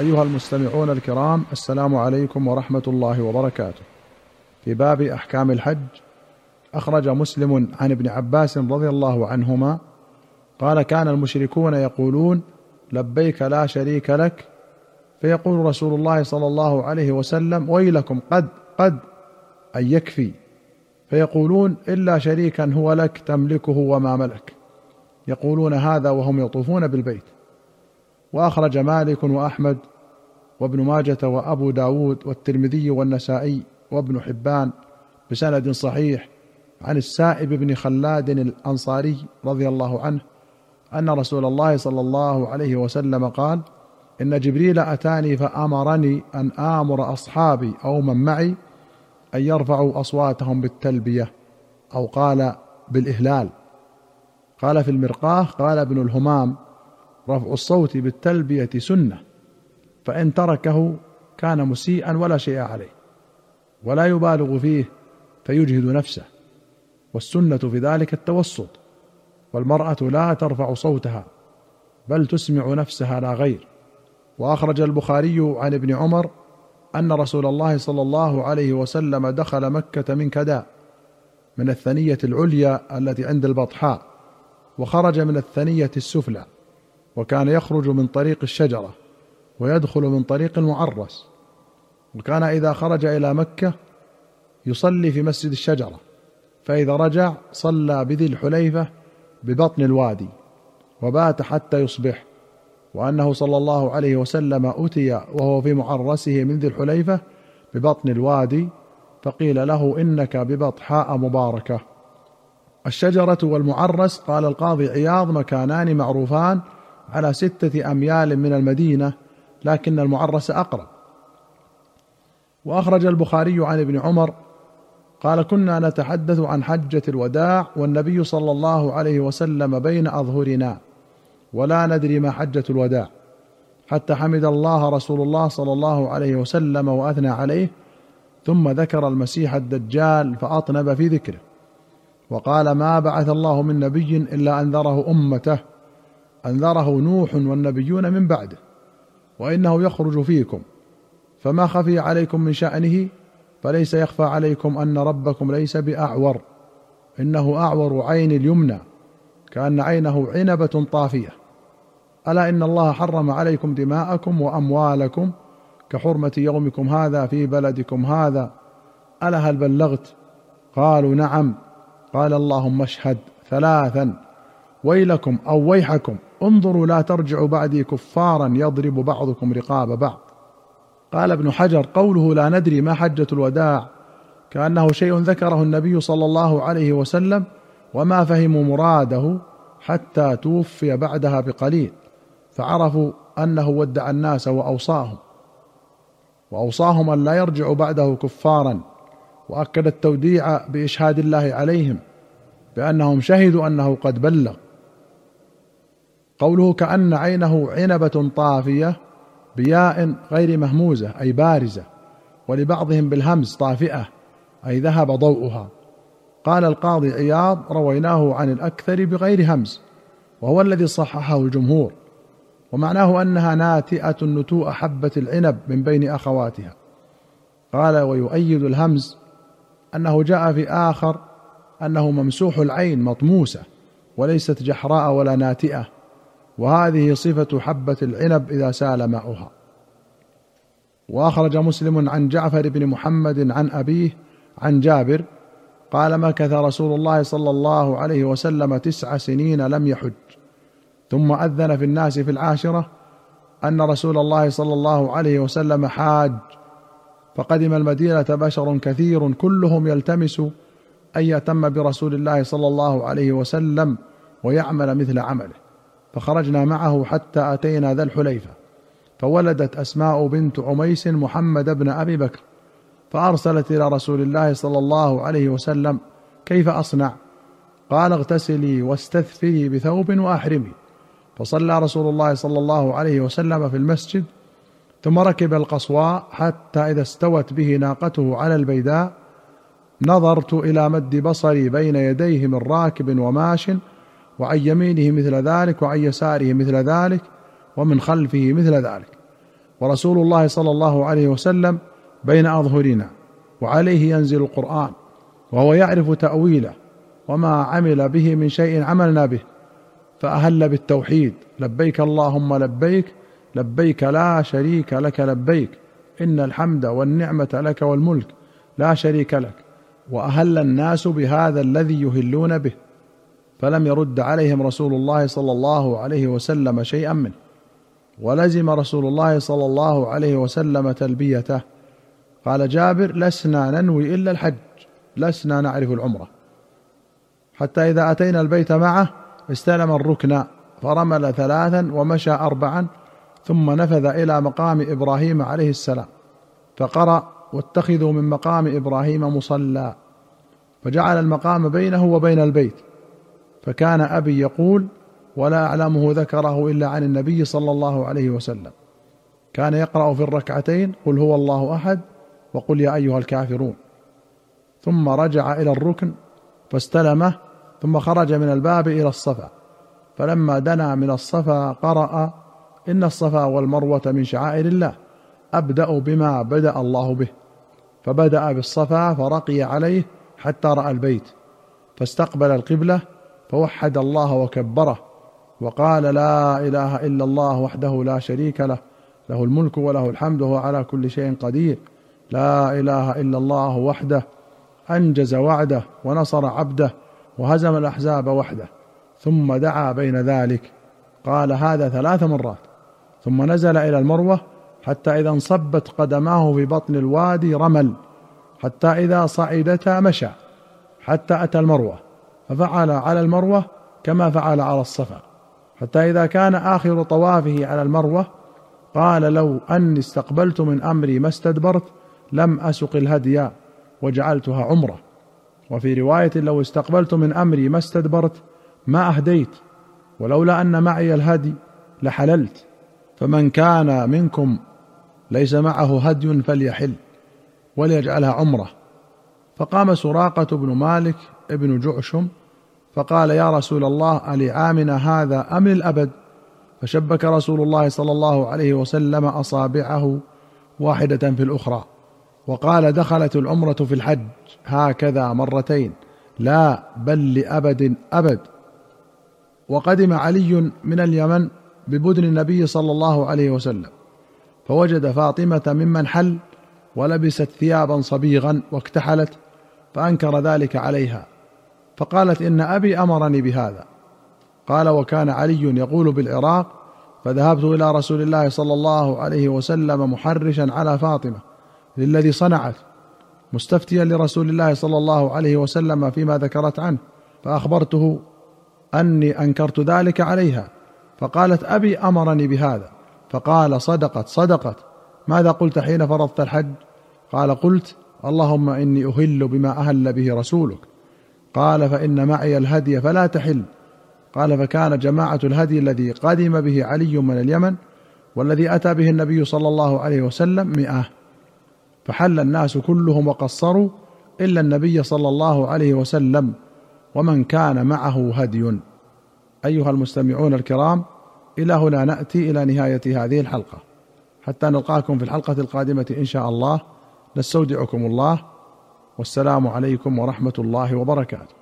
أيها المستمعون الكرام السلام عليكم ورحمة الله وبركاته. في باب أحكام الحج أخرج مسلم عن ابن عباس رضي الله عنهما قال كان المشركون يقولون لبيك لا شريك لك فيقول رسول الله صلى الله عليه وسلم ويلكم قد قد أن يكفي فيقولون إلا شريكا هو لك تملكه وما ملك يقولون هذا وهم يطوفون بالبيت. وأخرج مالك وأحمد وابن ماجة وأبو داود والترمذي والنسائي وابن حبان بسند صحيح عن السائب بن خلاد الأنصاري رضي الله عنه أن رسول الله صلى الله عليه وسلم قال إن جبريل أتاني فأمرني أن آمر أصحابي أو من معي أن يرفعوا أصواتهم بالتلبية أو قال بالإهلال. قال في المرقاه قال ابن الهمام رفع الصوت بالتلبية سنة فإن تركه كان مسيئا ولا شيء عليه ولا يبالغ فيه فيجهد نفسه والسنة في ذلك التوسط والمرأة لا ترفع صوتها بل تسمع نفسها لا غير. وأخرج البخاري عن ابن عمر أن رسول الله صلى الله عليه وسلم دخل مكة من كداء من الثنية العليا التي عند البطحاء وخرج من الثنية السفلى. وكان يخرج من طريق الشجرة ويدخل من طريق المعرس وكان إذا خرج إلى مكة يصلي في مسجد الشجرة فإذا رجع صلى بذي الحليفة ببطن الوادي وبات حتى يصبح وأنه صلى الله عليه وسلم أتي وهو في معرسه من ذي الحليفة ببطن الوادي فقيل له إنك ببطحاء مباركة. الشجرة والمعرس قال القاضي عياض مكانان معروفان على ستة أميال من المدينة لكن المعرس أقرب. وأخرج البخاري عن ابن عمر قال كنا نتحدث عن حجة الوداع والنبي صلى الله عليه وسلم بين أظهرنا ولا ندري ما حجة الوداع. حتى حمد الله رسول الله صلى الله عليه وسلم وأثنى عليه ثم ذكر المسيح الدجال فأطنب في ذكره. وقال ما بعث الله من نبي إلا أنذره أمته أنذره نوح والنبيون من بعده وإنه يخرج فيكم. فما خفي عليكم من شأنه فليس يخفى عليكم أن ربكم ليس بأعور. إنه أعور عين اليمنى كأن عينه عنبة طافية. ألا إن الله حرم عليكم دماءكم وأموالكم كحرمة يومكم هذا في بلدكم هذا؟ ألا هل بلغت؟ قالوا نعم. قال اللهم اشهد ثلاثا ويلكم أو ويحكم. انظروا لا ترجعوا بعدي كفارا يضرب بعضكم رقاب بعض. قال ابن حجر قوله لا ندري ما حجة الوداع كأنه شيء ذكره النبي صلى الله عليه وسلم وما فهموا مراده حتى توفي بعدها بقليل فعرفوا أنه ودع الناس وأوصاهم. وأوصاهم أن لا يرجعوا بعده كفارا وأكد التوديع بإشهاد الله عليهم بأنهم شهدوا أنه قد بلغ. قوله كأن عينه عنبة طافية بياء غير مهموزة أي بارزة ولبعضهم بالهمز طافئة أي ذهب ضوءها. قال القاضي عياض رويناه عن الأكثر بغير همز وهو الذي صححه الجمهور ومعناه أنها ناتئة نتوء حبة العنب من بين أخواتها. قال ويؤيد الهمز أنه جاء في آخر أنه ممسوح العين مطموسة وليست جحراء ولا ناتئة. وهذه صفة حبة العنب إذا سال ماؤها. وأخرج مسلم عن جعفر بن محمد عن أبيه عن جابر قال مكث رسول الله صلى الله عليه وسلم تسع سنين لم يحج. ثم أذن في الناس في العاشرة أن رسول الله صلى الله عليه وسلم حاج. فقدم المدينة بشر كثير كلهم يلتمس أن يتم برسول الله صلى الله عليه وسلم ويعمل مثل عمله. فخرجنا معه حتى أتينا ذا الحليفة. فولدت أسماء بنت عميس محمد بن أبي بكر. فأرسلت إلى رسول الله صلى الله عليه وسلم كيف أصنع؟ قال اغتسلي واستثفري بثوب وأحرمي. فصلى رسول الله صلى الله عليه وسلم في المسجد ثم ركب القصواء حتى إذا استوت به ناقته على البيداء نظرت إلى مد بصري بين يديه من راكب وماش وعن يمينه مثل ذلك وعن يساره مثل ذلك ومن خلفه مثل ذلك. ورسول الله صلى الله عليه وسلم بين أظهرنا وعليه ينزل القرآن وهو يعرف تأويله وما عمل به من شيء عملنا به فأهل بالتوحيد لبيك اللهم لبيك لبيك لا شريك لك لبيك إن الحمد والنعمة لك والملك لا شريك لك وأهل الناس بهذا الذي يهلون به. فلم يرد عليهم رسول الله صلى الله عليه وسلم شيئا منه. ولزم رسول الله صلى الله عليه وسلم تلبيته. قال جابر لسنا ننوي إلا الحج لسنا نعرف العمرة. حتى إذا أتينا البيت معه استلم الركن فرمل ثلاثا ومشى اربعا ثم نفذ إلى مقام إبراهيم عليه السلام. فقرأ واتخذوا من مقام إبراهيم مصلى. فجعل المقام بينه وبين البيت. فكان أبي يقول ولا أعلمه ذكره إلا عن النبي صلى الله عليه وسلم. كان يقرأ في الركعتين قل هو الله أحد وقل يا أيها الكافرون. ثم رجع إلى الركن فاستلمه ثم خرج من الباب إلى الصفا. فلما دنا من الصفا قرأ إن الصفا والمروة من شعائر الله أبدأ بما بدأ الله به. فبدأ بالصفا فرقي عليه حتى رأى البيت فاستقبل القبلة فوحد الله وكبره وقال لا إله إلا الله وحده لا شريك له له الملك وله الحمد وهو على كل شيء قدير. لا إله إلا الله وحده أنجز وعده ونصر عبده وهزم الأحزاب وحده ثم دعا بين ذلك. قال هذا ثلاث مرات. ثم نزل إلى المروة حتى إذا انصبت قدماه في بطن الوادي رمل حتى إذا صعدتا مشى حتى أتى المروة. ففعل على المروة كما فعل على الصفا. حتى إذا كان آخر طوافه على المروة قال لو أني استقبلت من أمري ما استدبرت لم أسق الهدي وجعلتها عمرة. وفي رواية لو استقبلت من أمري ما استدبرت ما أهديت ولولا أن معي الهدي لحللت. فمن كان منكم ليس معه هدي فليحل وليجعلها عمرة. فقام سراقة بن مالك ابن جعشم فقال يا رسول الله ألعامنا هذا أم للأبد؟ فشبك رسول الله صلى الله عليه وسلم أصابعه واحدة في الأخرى وقال دخلت العمرة في الحج هكذا مرتين لا بل لأبد أبد. وقدم علي من اليمن ببدن النبي صلى الله عليه وسلم فوجد فاطمة ممن حل ولبست ثيابا صبيغا واكتحلت فأنكر ذلك عليها فقالت إن أبي أمرني بهذا. قال وكان علي يقول بالعراق فذهبت إلى رسول الله صلى الله عليه وسلم محرشا على فاطمة للذي صنعت مستفتيا لرسول الله صلى الله عليه وسلم فيما ذكرت عنه فأخبرته أني أنكرت ذلك عليها فقالت أبي أمرني بهذا. فقال صدقت صدقت. ماذا قلت حين فرضت الحج؟ قال قلت اللهم إني أهل بما أهل به رسولك. قال فإن معي الهدي فلا تحل. قال فكان جماعة الهدي الذي قدم به علي من اليمن والذي أتى به النبي صلى الله عليه وسلم مئة. فحل الناس كلهم وقصروا إلا النبي صلى الله عليه وسلم ومن كان معه هدي. أيها المستمعون الكرام إلى هنا نأتي إلى نهاية هذه الحلقة. حتى نلقاكم في الحلقة القادمة إن شاء الله. نستودعكم الله. والسلام عليكم ورحمة الله وبركاته.